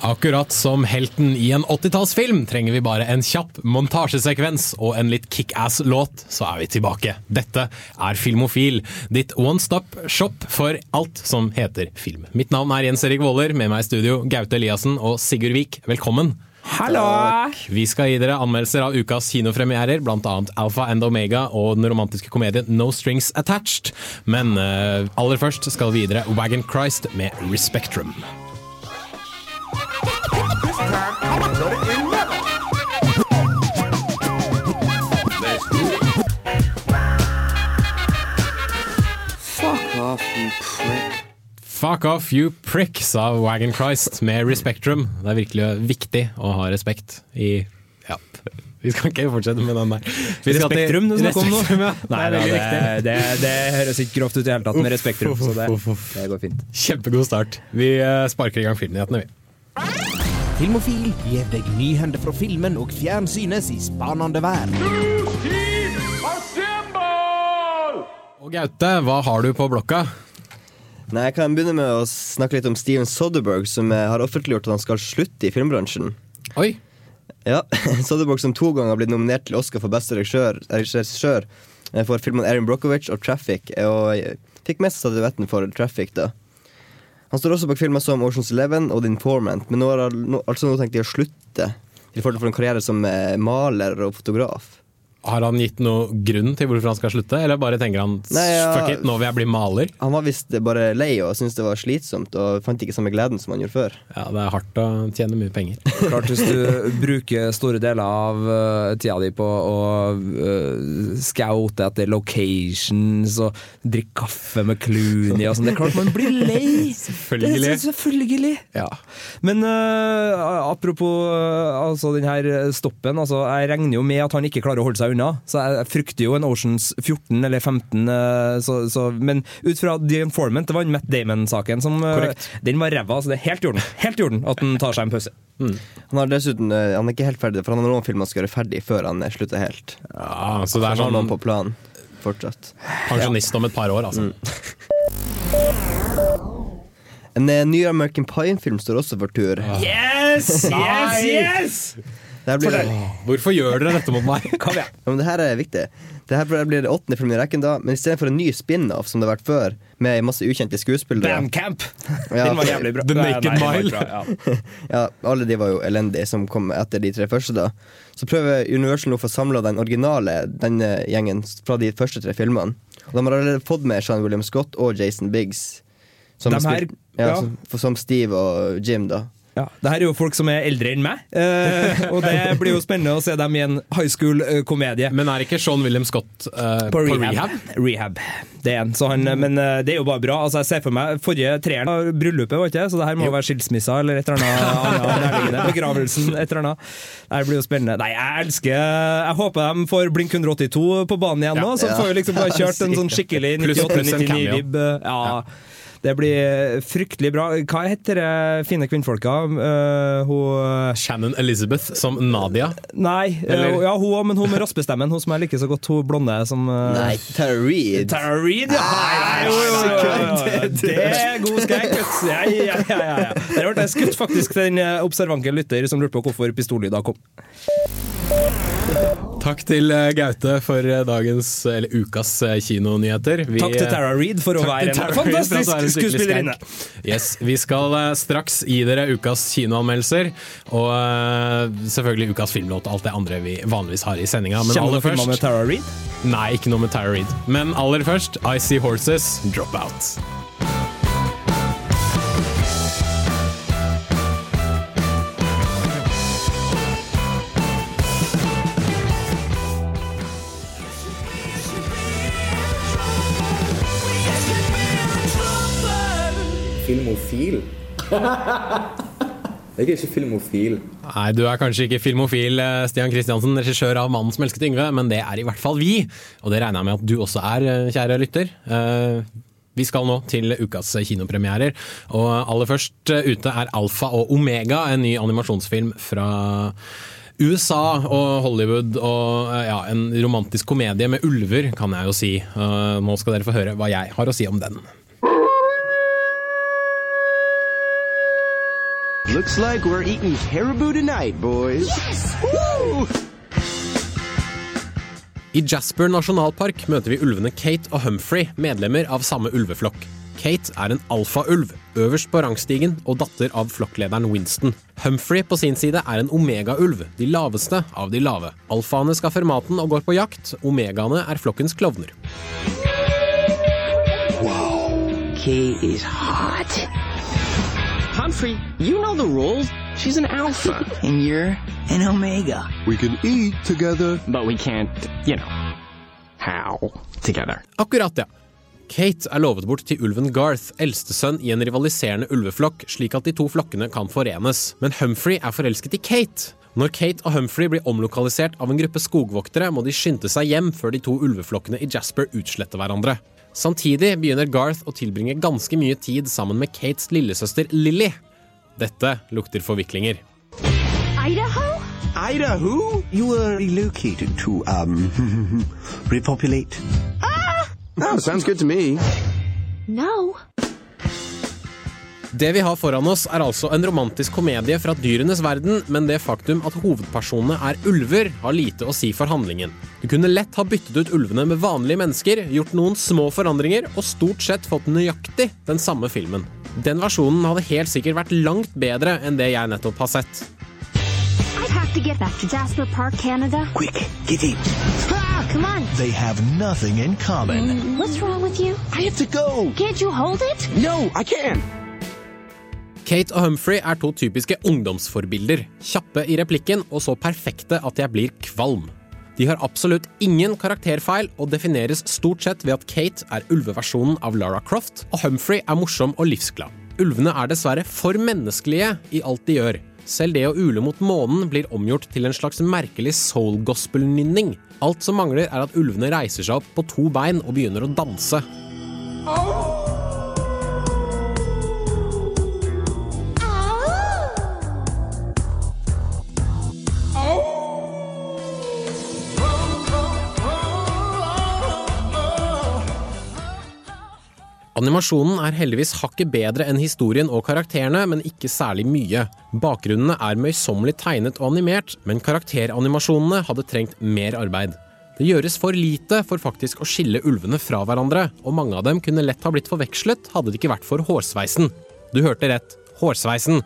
Akkurat som helten i en 80-tallsfilm trenger vi bare en kjapp montasjesekvens og en litt kickass-låt, så er vi tilbake. Dette er Filmofil, ditt one stop shop for alt som heter film. Mitt navn er Jens Erik Våler, med meg i studio Gaute Eliassen og Sigurd Vik. Velkommen. Hallo! Vi skal gi dere anmeldelser av ukas kinopremierer, bl.a. Alpha and Omega og den romantiske komedien No Strings Attached. Men uh, aller først skal vi gi dere Wagon Christ med Respectrum. Fuck off, you prick. Fuck off, you prick, sa Wagon Christ med Respectrum. Det er virkelig viktig å ha respekt i Ja. Vi skal ikke fortsette med den der. Vi skal Respektrum du snakker om nå? Ja. Nei, det er det, det, det høres ikke grovt ut i hele tatt med Respektrum, så det går fint. Kjempegod start. Vi eh, sparker i gang filmnyhetene, vi. Filmofil gir deg nyhender fra filmen og fjernsynets i spanende verden. Og Gaute, hva har du på blokka? Nei, Jeg kan begynne med å snakke litt om Steven Soderberg, som eh, har offentliggjort at han skal slutte i filmbransjen. Oi, Ja, Soderberg som to ganger har blitt nominert til Oscar for beste regissør, eh, for filmene Erin Brockovich og Traffic, og eh, fikk mest statuetten for Traffic. da Han står også bak filmer som Oceans Eleven og The Informant, men nå har han altså nå tenkt å slutte til forhold for en karriere som eh, maler og fotograf. Har han gitt noe grunn til hvorfor han skal slutte, eller bare tenker han Nei, ja. fuck it, nå vil jeg bli maler? Han var visst bare lei og syntes det var slitsomt, og fant ikke samme gleden som han gjorde før. Ja, det er hardt å tjene mye penger. Klart Hvis du bruker store deler av uh, tida di på å uh, scoute etter locations og drikke kaffe med Clooney og sånn, det er klart man blir lei! Selvfølgelig. Det er selvfølgelig. Ja. Men uh, apropos uh, altså den her stoppen, altså, jeg regner jo med at han ikke klarer å holde seg unna. Så jeg, frykter jo en Oceans 14 eller 15. uh, så, så, men ut fra The Informant, det var en Matt Damon-saken som uh, Korrekt. Den var ræva, så det er helt i orden. Helt i orden at han tar seg en pause. Han har dessuten, eh, han er ikke helt ferdig, for han har noen filmer han skal gjøre ferdig før han eh, slutter helt. Ja, så det er Han noen sånn på planen fortsatt. pensjonist om et par år, altså. En eh, ny American Pie-film står også for tur. Yes! Yes! Yes! Det her blir, Hvorfor gjør dere dette mot meg? Kom igjen. ja, men det her er viktig. Det her blir det åttende filmen i rekken, da men istedenfor en ny spin-off som det har vært før, med masse ukjente skuespillere Bandcamp! Ja. Den var jævlig bra. The Naked nei, Mile. bra, ja. Ja, Alle de var jo elendige, som kom etter de tre første. da Så prøver Universal nå å få samla den originale denne gjengen fra de første tre filmene. Og De har allerede fått med Sean William Scott og Jason Biggs. Som, her- spil- ja, ja. som, som Steve og Jim, da. Ja, det her er jo folk som er eldre enn meg, eh, og det blir jo spennende å se dem i en high school-komedie. Men er ikke Sean William Scott eh, På på rehab. rehab? Det er en, så han, men eh, det er jo bare bra. Altså, jeg ser for meg Forrige treeren var bryllupet, var ikke det? Så det her må være skilsmissa eller et eller annet annet. Begravelsen, et eller annet. Det blir jo spennende. Nei, jeg elsker Jeg håper de får Blink 182 på banen igjen nå, så får vi liksom bare kjørt en sånn skikkelig Pluss- pluss en cameo. 98-99-vib. Ja. Det blir fryktelig bra. Hva heter det fine kvinnfolka? Uh, hun Shannon Elizabeth som Nadia. Nei, Eller- eh, ja, hun òg, men hun med raspestemmen. Hun som jeg liker så godt, hun blonde som uh... Nei, Tara Reid. Tara Reed, ja! Nei, jo, jo, jo. Det er god skrekk! Ja, ja, ja, ja. Der ble jeg skutt faktisk til den eh, observante lytter som lurte på hvorfor pistollyder kom. Takk til eh, Gaute for eh, dagens, eller ukas eh, kinonyheter. Vi, Takk til eh, Tara Reid for å være en fantastisk skuespillerinne. Yes, Vi skal eh, straks gi dere ukas kinoanmeldelser, og eh, selvfølgelig ukas filmlåt og alt det andre vi vanligvis har i sendinga. Men Kommer aller først filmer med Tara Reid? Nei, ikke noe med Tara Reid. Men aller først I See Horses, Drop Filmofil? Jeg er ikke filmofil. Nei, du er kanskje ikke filmofil, eh, Stian Kristiansen, regissør av 'Mannen som elsket Yngve', men det er i hvert fall vi. Og det regner jeg med at du også er, eh, kjære lytter. Eh, Vi skal nå til ukas kinopremierer, og aller først ute er Alfa og Omega, en ny animasjonsfilm fra USA og Hollywood og ja, en romantisk komedie med ulver, kan jeg jo si. Nå skal dere få høre hva jeg har å si om den. Looks like we're eating caribou tonight, boys. I Jasper nasjonalpark møter vi ulvene Kate og Humphrey, medlemmer av samme ulveflokk. Kate er en alfaulv, øverst på rangstigen og datter av flokklederen Winston. Humphrey på sin side er en omegaulv, de laveste av de lave. Alfaene skaffer maten og går på jakt, omegaene er flokkens klovner. Wow, Kate is hot. Humphrey, you know the rules. She's an alpha. and you're an omega. We can eat together. But we can't, you know, how together. Akkurat, ja. Kate er lovet bort til ulven Garth, eldstesønn i en rivaliserende ulveflokk, slik at de to flokkene kan forenes. Men Humphrey er forelsket i Kate. Når Kate og Humphrey blir omlokalisert av en gruppe skogvoktere, må de skynde seg hjem før de to ulveflokkene i Jasper utsletter hverandre. Samtidig begynner Garth å tilbringe ganske mye tid sammen med Kates lillesøster Lily. Dette lukter forviklinger. Idaho? Idaho? You were relocated to, um, repopulate. Oh, sounds good to me. No. Det vi har foran oss, er altså en romantisk komedie fra dyrenes verden, men det faktum at hovedpersonene er ulver, har lite å si for handlingen. Du kunne lett ha byttet ut ulvene med vanlige mennesker, gjort noen små forandringer, og stort sett fått nøyaktig den samme filmen. Den versjonen hadde helt sikkert vært langt bedre enn det jeg nettopp har sett. I have to get back to Jasper Park, Canada. Quick, get in. Ah, come on. They have nothing in common. Mm, What's wrong with you? I have to go. Can't you hold it? No, I can't. Kate og Humphrey er to typiske ungdomsforbilder. Kjappe i replikken og så perfekte at jeg blir kvalm. De har absolutt ingen karakterfeil og defineres stort sett ved at Kate er ulveversjonen av Lara Croft, og Humphrey er morsom og livsglad. Ulvene er dessverre for menneskelige i alt de gjør. Selv det å ule mot månen blir omgjort til en slags merkelig soul gospel-nynning. Alt som mangler, er at ulvene reiser seg opp på to bein og begynner å danse. Animasjonen er heldigvis hakket bedre enn historien og karakterene, men ikke særlig mye. Bakgrunnene er møysommelig tegnet og animert, men karakteranimasjonene hadde trengt mer arbeid. Det gjøres for lite for faktisk å skille ulvene fra hverandre, og mange av dem kunne lett ha blitt forvekslet hadde det ikke vært for hårsveisen. Du hørte rett. Hårsveisen.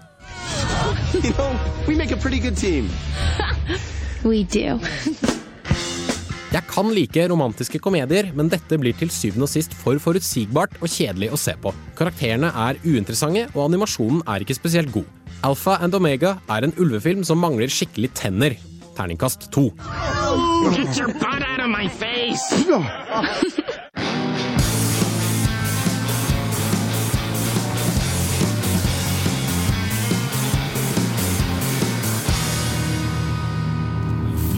You know, we make a pretty good team. We do. Jeg kan like romantiske komedier, men dette blir til syvende og sist for forutsigbart og kjedelig å se på. Karakterene er uinteressante, og animasjonen er ikke spesielt god. Alpha and Omega er en ulvefilm som mangler skikkelig tenner. Terningkast to.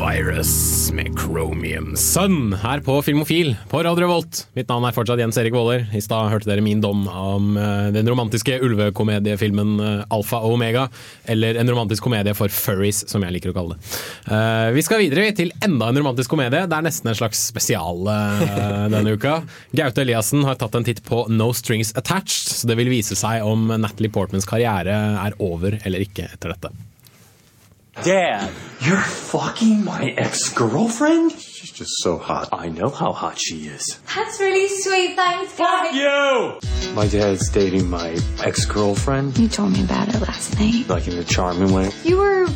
Virus med Chromium Sun her på Filmofil på Radio Revolt. Mitt navn er fortsatt Jens Erik Våler. I stad hørte dere min dom om eh, den romantiske ulvekomediefilmen eh, Alfa og Omega. Eller en romantisk komedie for furries, som jeg liker å kalle det. Eh, vi skal videre til enda en romantisk komedie. Det er nesten en slags spesial denne uka. Gaute Eliassen har tatt en titt på No Strings Attached, så det vil vise seg om Natalie Portmans karriere er over eller ikke etter dette. Dad, you're fucking my ex-girlfriend? She's just so hot. I know how hot she is. That's really sweet. Thanks, guys. You! My dad's dating my ex-girlfriend, You told me about it last night. like in a charming way. You were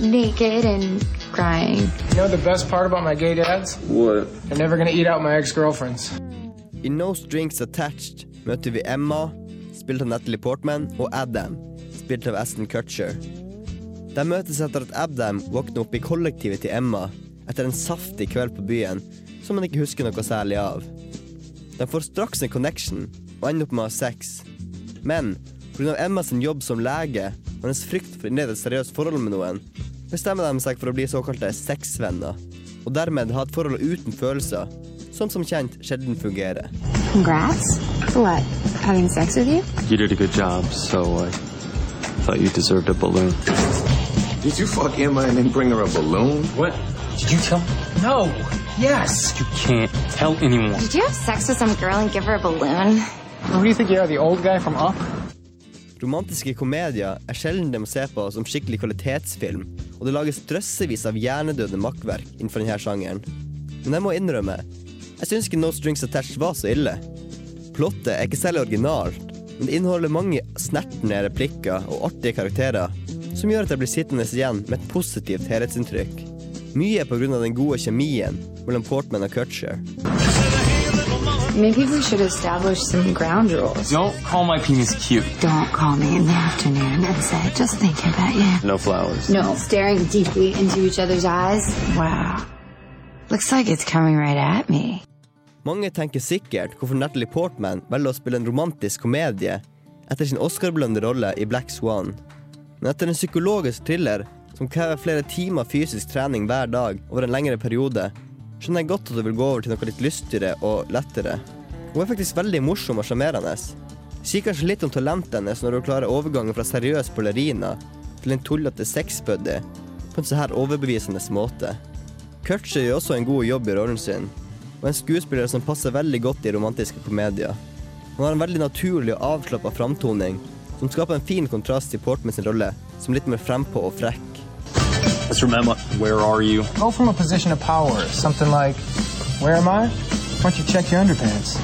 naked and crying. You know the best part about my gay dads? What? They're never gonna eat out my ex-girlfriends. I No Strings Attached møter vi Emma, spilt av Natalie Portman, og Adam, spilt av Aston Kutcher. De møtes etter at Abdam våkner opp i kollektivet til Emma etter en saftig kveld på byen som han ikke husker noe særlig av. De får straks en connection og ender opp med å ha sex. Men pga. Emmas sin jobb som lege og hennes frykt for å innlede et seriøst forhold med noen, bestemmer de seg for å bli såkalte sexvenner, og dermed ha et forhold uten følelser, som som kjent sjelden fungerer. Congrats. For what? Having sex with you? You did a good job, so I thought you deserved a balloon. Did you fuck Emma and then bring her a balloon? What? Did you tell? No. Yes. You can't tell anyone. Did you have sex with some girl and give her a balloon? Who do you think you are, the old guy from Up? Romantiske komedier er sjelden det må se på som skikkelig kvalitetsfilm, og det lages drøssevis av hjernedøde makkverk innenfor denne sjangeren. Men jeg må innrømme, jeg syns ikke No Strings Attached var så ille. Plottet er ikke særlig originalt, men det inneholder mange snertne replikker og artige karakterer, som gjør at jeg blir sittende igjen med et positivt helhetsinntrykk. Mye er på grunn av den gode kjemien mellom Portman og Kutcher. Maybe we should establish some ground rules. Don't call my penis cute. Don't call me in the afternoon and say, just thinking about you. No flowers. No, staring deeply into each other's eyes. Wow. Looks like it's coming right at me. Mange tenker sikkert hvorfor Natalie Portman velger å spille en romantisk komedie etter sin Oscar-belønnede rolle i Black Swan. Men etter en psykologisk thriller som krever flere timer fysisk trening hver dag over en lengre periode, skjønner jeg godt at du vil gå over til noe litt lystigere og lettere. Hun er faktisk veldig morsom og sjarmerende. Sier kanskje litt om talentet hennes når hun klarer overgangen fra seriøs ballerina til en tullete sexbuddy på en så her overbevisende måte. Kutcher gjør også en god jobb i rollen sin, og en skuespiller som passer veldig godt i romantiske komedier. Han har en veldig naturlig og avslappa framtoning, som skaper en fin kontrast til Portman sin rolle, som litt mer frempå og frekk. Mr. Emma, where are you? Go from a position of power. Something like, where am I? Why don't you check your underpants?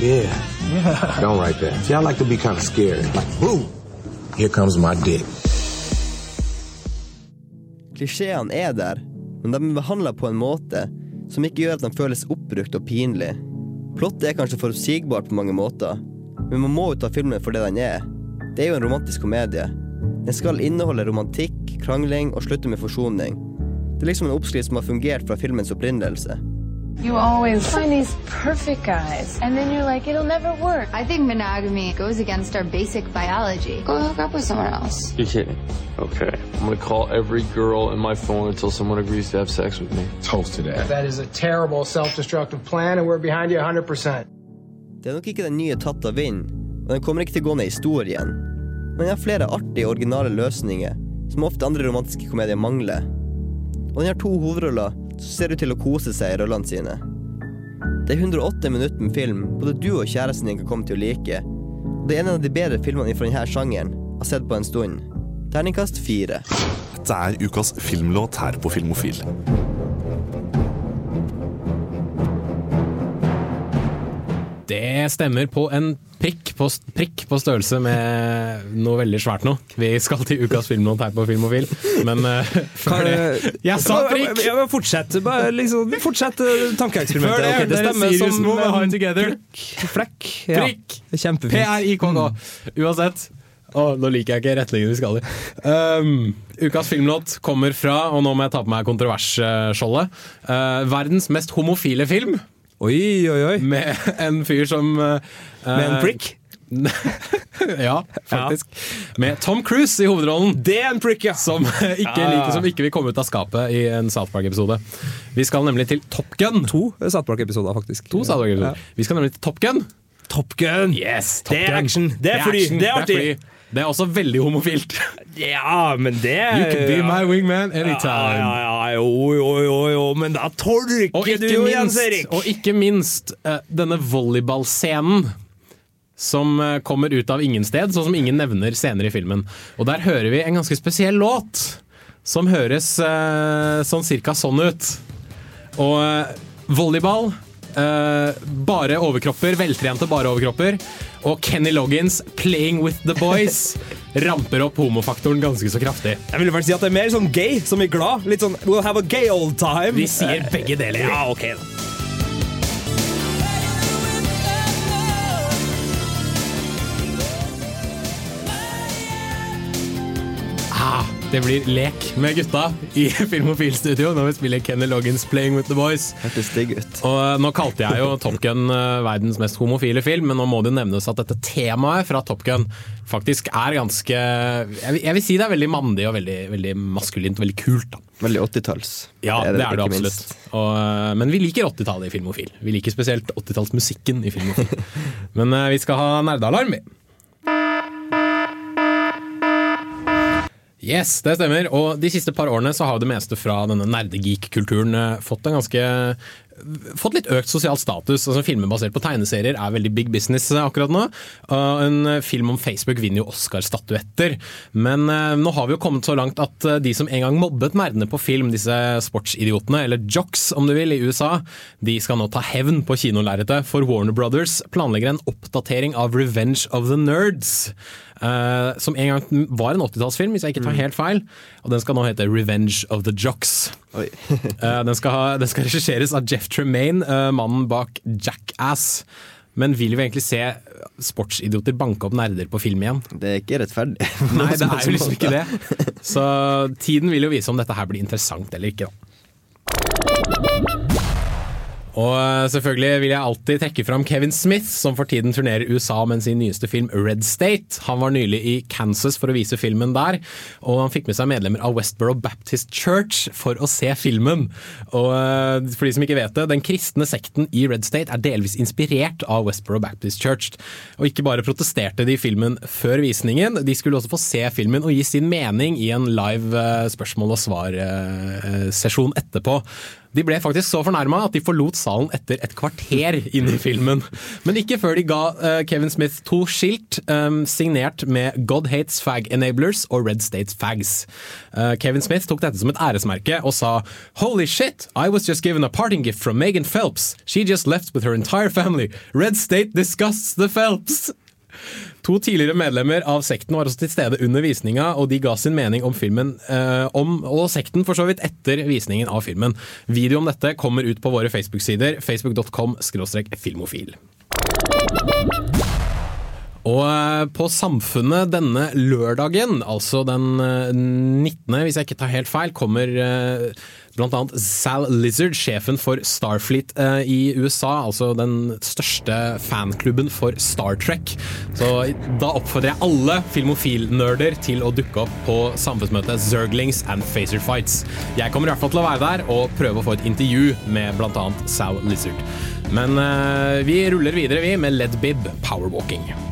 Yeah. Yeah. Don't write that. See, I like to be kind of scared. Like, boom, here comes my dick. Klisjeene er der, men de er behandla på en måte som ikke gjør at de føles oppbrukt og pinlig. Plottet er kanskje forutsigbart på mange måter, men man må jo ta filmen for det den er. Det er jo en romantisk komedie. Den skal inneholde romantikk, krangling og slutte med forsoning. Det er liksom en oppskrift som har fungert fra filmens opprinnelse. You always find these perfect guys, and then you're like, it'll never work. I think monogamy goes against our basic biology. Go hook up with someone else. You're kidding. Okay. I'm gonna call every girl in my phone until someone agrees to have sex with me. Toast to that. That is a terrible self-destructive plan, and we're behind you 100%. Det er nok ikke den nye tatt av vind, og den kommer ikke til å gå ned i historien. Men den har flere artige, originale løsninger som ofte andre romantiske komedier mangler. Og den har to hovedroller som ser ut til å kose seg i rollene sine. Det er 108 minutter med film både du og kjæresten din kan komme til å like. Og det er en av de bedre filmene fra denne sjangeren jeg har sett på en stund. Terningkast fire. Dette er ukas filmlåt her på Filmofil. Det stemmer på en prikk på, prikk på størrelse med noe veldig svært nå. Vi skal til ukas filmlåt her på Filmofil, men uh, før det Jeg sa prikk! Ja, men fortsett, bare liksom, fortsett eh, tankeeksperimentet. Før det, okay, det stemmer Sirius som må en together. Prikk. Flekk. Ja. Prikk! Kjempefint. P-r-i-k-k. Uansett. Å, nå liker jeg ikke retningen vi skal i. Um, ukas filmlåt kommer fra, og nå må jeg ta på meg kontroversskjoldet, uh, verdens mest homofile film. Oi, oi, oi. Med en fyr som uh, Med en prick? ja, faktisk. Med Tom Cruise i hovedrollen. Det er en prick, ja! Som ikke, Ja. liker, som ikke vil komme ut av skapet i en South Park-episode. Vi skal nemlig til Top Gun. To South Park-episoder, faktisk. To South Park-episoder. Vi skal nemlig til Top Gun. Top Gun! Yes, Top det er Gun. action! Det er fly! action, Det er artig! Det er også veldig homofilt. Ja, men det You can be my wingman anytime. Ja, ja, ja, jo, jo, jo, jo, men da tolker du jo, Jens Erik! og ikke minst eh, denne volleyballscenen. Som eh, kommer ut av ingen sted, sånn som ingen nevner senere i filmen. Og der hører vi en ganske spesiell låt. Som høres eh, sånn cirka sånn ut. Og eh, volleyball eh, Bare overkropper, veltrente bare overkropper. Og Kenny Loggins, 'Playing with the Boys', ramper opp homofaktoren ganske så kraftig. Jeg vil vel si at det er mer sånn gay, som i glad. Litt sånn we'll have a gay old time. Vi sier begge deler. Ja, ok da. Det blir lek med gutta i Filmofil-studio når vi spiller Kenny Loggins 'Playing with the Boys'. Hørtes digg ut. Og eh, Nå kalte jeg jo Top Gun eh, verdens mest homofile film, men nå må det nevnes at dette temaet fra Top Gun faktisk er ganske Jeg vil, si det er veldig mandig og veldig, veldig maskulint og veldig kult. da. Veldig 80-talls. Ja, det er det, ikke absolutt. Og, eh, men vi liker 80-tallet i Filmofil. Vi liker spesielt 80-tallsmusikken i Filmofil. men vi skal ha nerdealarm, vi. Yes, det stemmer. Og de siste par årene så har jo det meste fra denne nerdegeek-kulturen eh, fått en ganske Fått litt økt sosial status. altså Filmer basert på tegneserier er veldig big business eh, akkurat nå. En eh, film om Facebook vinner jo Oscar-statuetter. Men eh, nå har vi jo kommet så langt at eh, de som en gang mobbet nerdene på film, disse sportsidiotene, eller jocks om du vil, i USA, de skal nå ta hevn på kinolerretet. For Warner Brothers planlegger en oppdatering av Revenge of the Nerds. Eh, som en gang var en 80-tallsfilm, hvis jeg ikke tar helt feil. Og den skal nå hete Revenge of the Jocks. uh, den, skal ha, den skal regisseres av Jeff Tremaine, uh, mannen bak Jackass. Men vil vi egentlig se sportsidioter banke opp nerder på film igjen? Det er ikke rettferdig. Nei, det er jo liksom ikke det. Så tiden vil jo vise om dette her blir interessant eller ikke. Da. Og eh, selvfølgelig vil jeg alltid trekke fram Kevin Smith, som for tiden turnerer USA med sin nyeste film Red State. Han var nylig i Kansas for å vise filmen der, og han fikk med seg medlemmer av Westboro Baptist Church for å se filmen. Og eh, for de som ikke vet det, den kristne sekten i Red State er delvis inspirert av Westboro Baptist Church. Og ikke bare protesterte de filmen før visningen, de skulle også få se filmen og gi sin mening i en live eh, spørsmål og svar-sesjon etterpå. De ble faktisk så fornærma at de forlot salen etter et kvarter inn i filmen. Men ikke før de ga uh, Kevin Smith to skilt um, signert med God Hates Fag Enablers og Red States Fags. Uh, Kevin Smith tok dette som et æresmerke og sa Holy shit, I was just given a parting gift from Megan Phelps. She just left with her entire family. Red State disgusts the Phelps. To tidligere medlemmer av sekten var også til stede under visninga, og de ga sin mening om filmen eh, om, og sekten for så vidt etter visningen av filmen. Video om dette kommer ut på våre Facebook-sider, facebook.com filmofil. Og eh, på Samfunnet denne lørdagen, altså den eh, 19., hvis jeg ikke tar helt feil, kommer annet Sal Lizard, sjefen for Starfleet eh, i USA, altså den største fanklubben for Star Trek. Så da oppfordrer jeg alle filmofil-nerder til å dukke opp på samfunnsmøtet Zerglings and Phaser Fights. Jeg kommer i hvert fall til å være der og prøve å få et intervju med annet Sal Lizard. Men eh, vi ruller videre, vi, med Ledbib Powerwalking.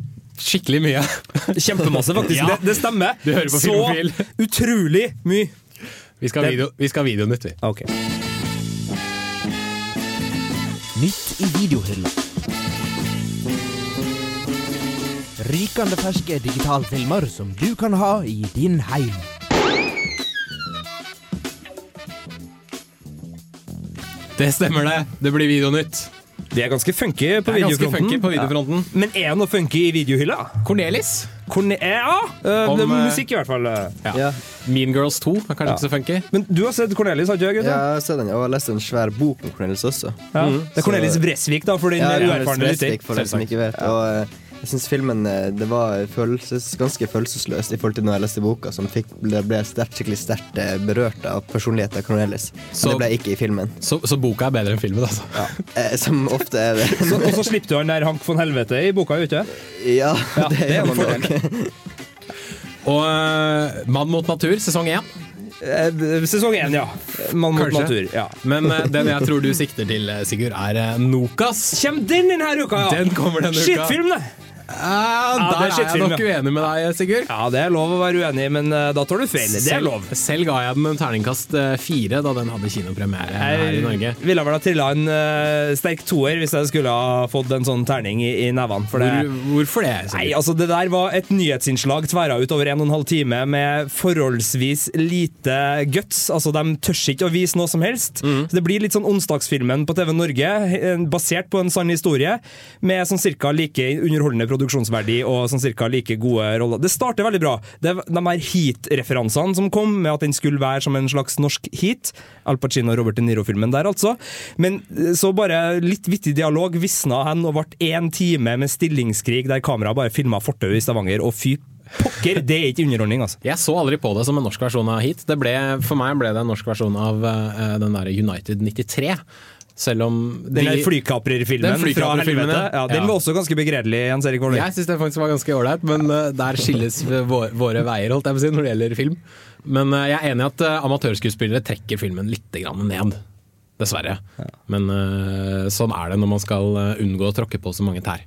skikkelig mye. Kjempemasse, faktisk. Ja. Det, det stemmer. Du hører på Så Filmofil. utrolig mye. Vi skal ha video, videonytt, vi. Okay. Nytt i videohylla. Rykende ferske digitalfilmer som du kan ha i din heim. Det stemmer det. Det blir videonytt. De er ganske funky på Det er ganske videofronten. funky på videofronten. Ja. Men er det noe funky i videohylla? Cornelis. Korne ja, Uh, Om, det er eh, musikk i hvert fall. Ja. Ja. Mean Girls 2 er kanskje Ja. ikke så funky. Men du har sett Cornelis, har du ikke? Ja, jeg har sett den, og jeg har lest en svær bok om Cornelis også. Ja. Mm. Det er Cornelis Bresvik, da, for den uerfarne lytter. Ikke jeg syns filmen eh, det var følelses, ganske følelsesløst i forhold til når jeg leste boka, som fikk, ble, ble sterkt, skikkelig sterkt eh, berørt av personligheten av Cornelis. Så- Men det ble ikke i filmen. Så, så boka er bedre enn filmen, altså. Eh, som ofte er det. Så, og så slipper du han der Hank von Helvete i boka, vet du? Ja, Ja, det, det gjør man nok. Og uh, Mann mot natur, sesong én. Sesong én, ja. Mann mot natur. ja. Men den jeg tror du sikter til, Sigurd, er Nokas. Kjem den denne uka, ja! Den kommer denne uka. Skittfilm, det! Er der er jeg nok uenig med deg, Sigurd. Ja, det er lov å være uenig, men eh, da tar du feil. Det er lov. Selv ga jeg den en terningkast eh, fire da den hadde kinopremiere her i Norge. Jeg ville vel ha trilla en uh, sterk toer hvis jeg skulle ha fått en sånn terning i, i nevene. Hvor, hvorfor det? Sigurd? Nei, altså Det der var et nyhetsinnslag tverra ut over en og en halv time med forholdsvis lite guts. Altså De tør ikke å vise noe som helst. Mm. Så Det blir litt sånn onsdagsfilmen på TV Norge, basert på en sann historie, med sånn cirka like underholdende produksjonsverdi og sånn cirka like gode roller. Det starter veldig bra. Det de her heat-referansene som kom, med at den skulle være som en slags norsk heat. Al Pacino og Robert De Niro-filmen der, altså. Men eh, så bare litt vittig dialog visna hen og ble én time med stillingskrig der kameraet bare filma fortauet i Stavanger, og fy pokker, det er ikke underholdning, altså. Jeg så aldri på det som en norsk versjon av Heat. Ble, for meg ble det en norsk versjon av uh, den derre United 93. Selv om Den der flykaprerfilmen Den fra helvete. ja. Den Ja. var også ganske begredelig, Jens Erik Våler. Jeg syns det faktisk var ganske ålreit, men eh, der skilles våre, våre veier holdt jeg på å si, når det gjelder film. Men eh, jeg er enig i at eh, amatørskuespillere trekker filmen litt grann ned. Dessverre. Men sånn er det når man skal unngå å tråkke på så mange tær.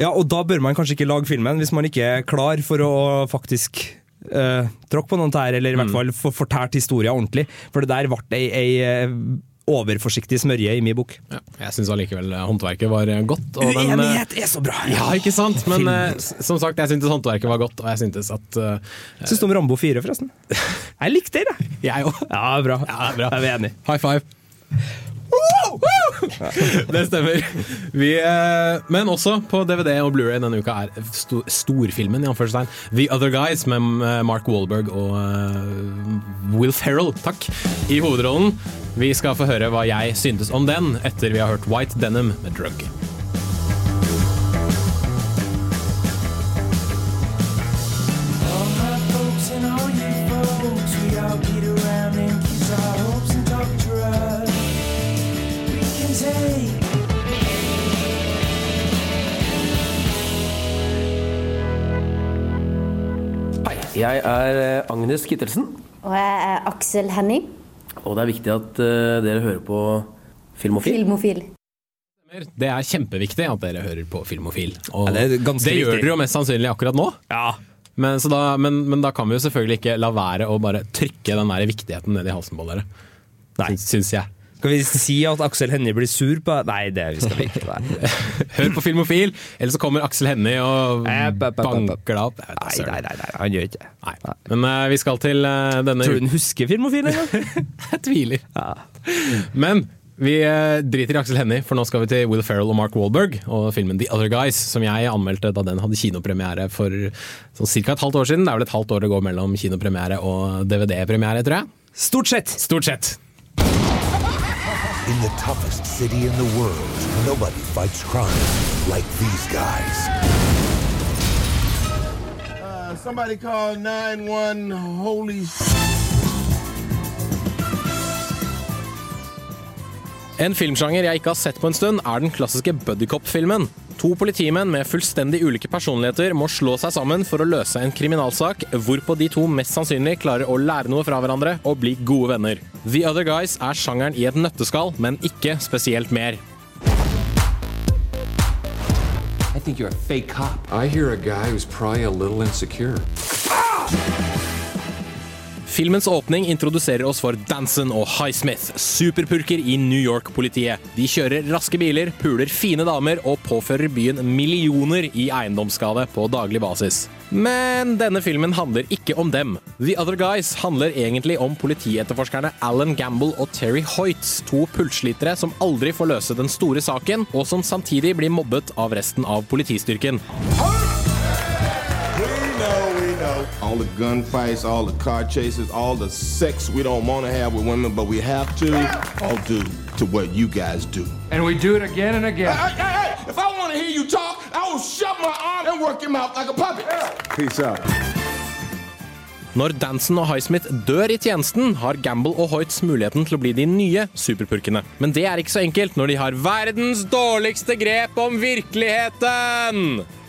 Ja, og da bør man kanskje ikke lage filmen, hvis man ikke er klar for å faktisk uh, tråkke på noen tær, eller i Mm. hvert fall få fortalt historien ordentlig. For det der ble ei, ei overforsiktig smørje i min bok. Ja, jeg syns allikevel eh, håndverket var eh, godt. den, eh, Uenighet er så bra! Ja, ikke sant? Men eh, som sagt, jeg syntes håndverket var godt, og jeg syntes at uh, Syns du om Rambo 4, forresten? Jeg likte det, jeg. Òg. Ja, bra. Ja, bra. Jeg Er vi enige? High five. Det stemmer. Vi, eh, men også på DVD og Blu-ray denne uka er sto, storfilmen i anførselstegn The Other Guys med eh, Mark Wahlberg og eh, Will Ferrell takk, i hovedrollen. Vi skal få høre hva jeg syntes om den etter vi har hørt White Denim med Drug. Jeg er eh, Agnes Kittelsen, Og jeg er Aksel Henning, og det er viktig at eh, dere hører på Filmofil. filmofil. Det er kjempeviktig at dere hører på Filmofil. Og Ja, det det gjør dere jo mest sannsynlig akkurat nå. Men, så da, men, men da kan vi jo selvfølgelig ikke la være å bare trykke den der viktigheten ned i halsen på dere. Nei. Syns jeg. Skal vi si at Aksel Hennie blir sur på Nei, det skal vi ikke. Nei. Hør på Filmofil, eller så kommer Aksel Hennie og app. banker deg opp. Nei, nei, nei, nei, han gjør ikke det. Nei. Men uh, vi skal til uh, denne Tror du den husker Filmofil engang? Jeg tviler. Men vi eh, driter i Aksel Hennie, for nå skal vi til Will Ferrell og Mark Wahlberg og filmen The Other Guys, som jeg anmeldte da den hadde kinopremiere for sånn ca. et halvt år siden. Det er vel et halvt år det går mellom kinopremiere og DVD-premiere, tror jeg. Stort sett. Stort sett. In the toughest city in the world, nobody fights crime like these guys. Uh, somebody call 911. Holy En filmsjanger jeg ikke har sett på en stund, er den klassiske buddycop-filmen. To politimenn med fullstendig ulike personligheter må slå seg sammen for å løse en kriminalsak, hvorpå de to mest sannsynlig klarer å lære noe fra hverandre og bli gode venner. The Other Guys er sjangeren i et nøtteskall, men ikke spesielt mer. I think you're a fake cop. I hear a guy who's probably a little insecure. Filmens åpning introduserer oss for Danson og Highsmith, superpurker i New York-politiet. De kjører raske biler, puler fine damer og påfører byen millioner i eiendomsskade på daglig basis. Men denne filmen handler ikke om dem. The Other Guys handler egentlig om politietterforskerne Alan Gamble og Terry Hoyts, to pulsslitere som aldri får løse den store saken, og som samtidig blir mobbet av resten av politistyrken. Know. All the gunfights, all the car chases, all the sex we don't want to have with women, but we have to, all due to what you guys do. And we do it again and again. Hey, hey, hey! If I want to hear you talk, I will shut my arm and work your mouth like a puppet. Peace out. Når Danson og Highsmith dør i tjenesten, har Gamble og Hoyts muligheten til å bli de nye superpurkene. Men det er ikke så enkelt når de har verdens dårligste grep om virkeligheten!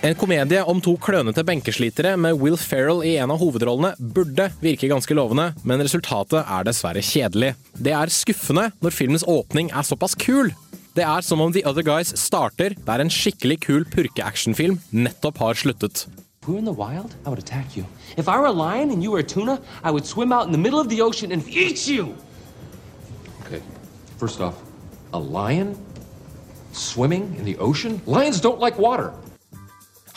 En komedie om to klønete benkeslitere med Will Ferrell i en av hovedrollene burde virke ganske lovende, men resultatet er dessverre kjedelig. Det er skuffende når filmens åpning er såpass kul. Det er som om The Other Guys starter der en skikkelig kul purke-actionfilm nettopp har sluttet. Were in the wild, I would attack you. If I were a lion and you were a tuna, I would swim out in the middle of the ocean and eat you! Okay, first off, a lion swimming in the ocean? Lions don't like water.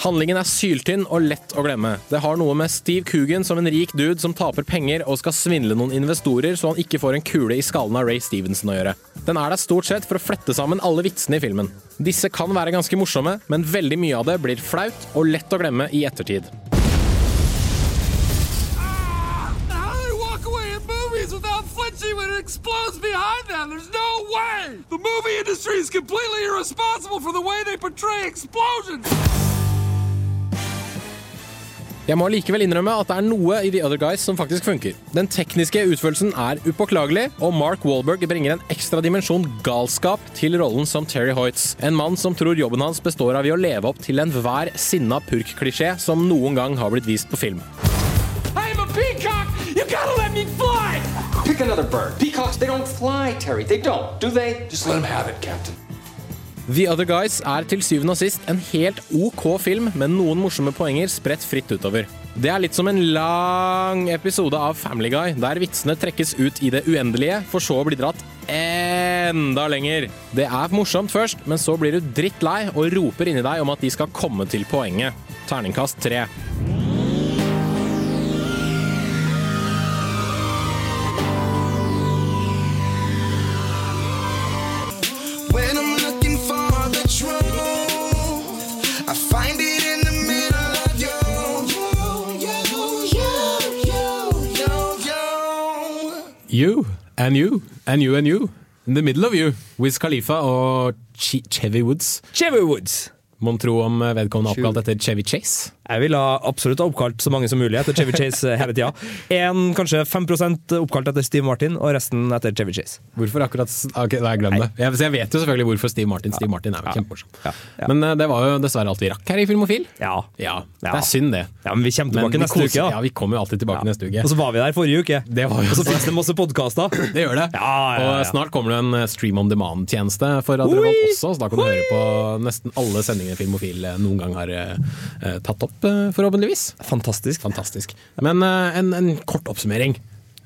Handlingen er syltynn og lett å glemme. Det har noe med Steve Coogan som en rik dude som taper penger og skal svindle noen investorer så han ikke får en kule i skallen av Ray Stevenson å gjøre. Den er der stort sett for å flette sammen alle vitsene i filmen. Disse kan være ganske morsomme, men veldig mye av det blir flaut og lett å glemme i ettertid. Flinching when it explodes behind them? There's no way! The movie industry is completely irresponsible for the way they portray explosions! Jeg må likevel innrømme at det er noe i The Other Guys som faktisk funker. Den tekniske utførelsen er upåklagelig, og Mark Wahlberg bringer en ekstra dimensjon galskap til rollen som Terry Hoyts. En mann som tror jobben hans består av i å leve opp til enhver sinna purk-klisjé som noen gang har blitt vist på film. I'm a peacock! You gotta let me fly! Pick another bird. Peacocks, they don't fly, Terry. They don't, do they? Just let them have it, Captain. The Other Guys er til syvende og sist en helt OK film med noen morsomme poenger spredt fritt utover. Det er litt som en lang episode av Family Guy, der vitsene trekkes ut i det uendelige, for så å bli dratt enda lenger. Det er morsomt først, men så blir du drittlei og roper inni deg om at de skal komme til poenget. Terningkast tre. You. And you and you and you. In the middle of you. Wiz Khalifa og Ch Chevy Woods. Chevy Woods. Mon tro om vedkommende oppkalt etter Chevy Chase? Jeg ville absolutt ha oppkalt så mange som mulig etter Chevy Chase hele tida. En, kanskje 5% oppkalt etter Steve Martin, og resten etter Chevy Chase. Hvorfor akkurat s- Ok, da glem det. Jeg, jeg vet jo selvfølgelig hvorfor Steve Martin. Steve Martin er jo kjempemorsom. Men uh, det var jo dessverre alt vi rakk her i Filmofil. Ja. Det er synd, det. Ja, Men vi kommer tilbake Men neste uke. da. Ja, vi kommer jo alltid tilbake neste uke. Og så var vi der forrige uke. Det var jo Og så finnes det masse podkaster. Det gjør det. ja, ja. Og snart kommer det en eh, stream on demand-tjeneste for Revolt også, så da kan du høre på nesten alle sendingene Filmofil eh, noen gang har eh, tatt opp, eh, forhåpentligvis. Fantastisk. Fantastisk. Men eh, en, en kort oppsummering.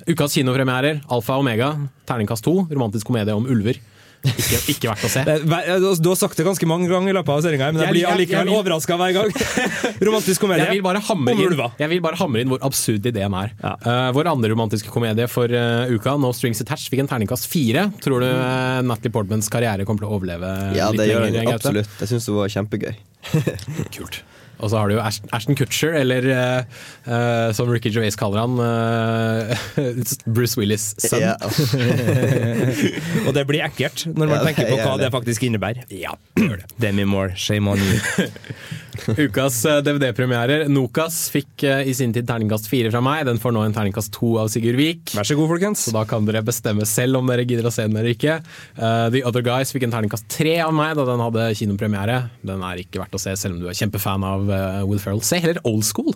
Ukas kinopremierer, Alfa og Omega, terningkast to, romantisk komedie om ulver. Ikke, ikke verdt å se. Eh, eh, Du har sagt det ganske mange ganger i løpet av sendinga, men jeg Jeg- blir allikevel overraska hver gang. Romantisk komedie Jeg vil bare om inn, jeg vil bare hamre inn hvor absurd ideen er. Eh, vår andre romantiske komedie for uh, uka, No Strings Attached, fikk en terningkast fire. Tror du uh, Natalie Portmans karriere kommer til å overleve Ja, litt det gjør den absolutt. Jeg syns det var kjempegøy. Kult. Og så har du jo Ashton, Ashton Kutcher, eller eh, eh, som Ricky Gervais kaller han, uh, Bruce Willis' sønn. Ja. Og det blir ekkelt når man Ja, tenker på hva det. faktisk innebærer. Ja. Demi Moore, shame on you. Ukas eh, DVD-premierer. Nokas fikk eh, i sin tid terningkast fire fra meg. Den får nå en terningkast to av Sigurd Vik. Vær så god, folkens. Så da kan dere bestemme selv om dere gidder å se den eller ikke. Eh, The Other Guys fikk en terningkast tre av meg da den hadde kinopremiere. Den er ikke verdt å se, selv om du er kjempefan av Will Ferrell. Se heller Old School.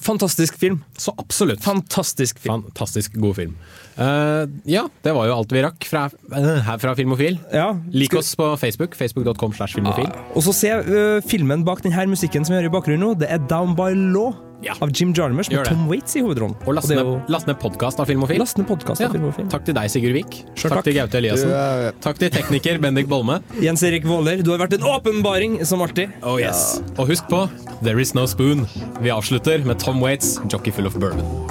Fantastisk film. Så absolutt. Fantastisk film. Fantastisk god film. Uh, ja, det var jo alt vi rakk fra, eh, her fra Filmofil. Ja, Lik oss på Facebook. Facebook.com slash filmofil. Og så se uh, filmen bak denne musikken som vi hører i bakgrunnen nå. Det er Down by Law av Jim Jarmusch med Tom Waits i hovedrollen. Og last ned, jo- ned podkast av Filmofil. Last ned podcast av Ja. Filmofil. Takk til deg, Sigurd Vik. Takk takk. til Gaute Eliassen. Du, Takk til tekniker Bendik Bolme. Jens Erik Våler, du har vært en åpenbaring, som alltid. Oh yes. Og husk på, there is no spoon. Vi avslutter med Tom Waits, 'Jockey Full of Bourbon'.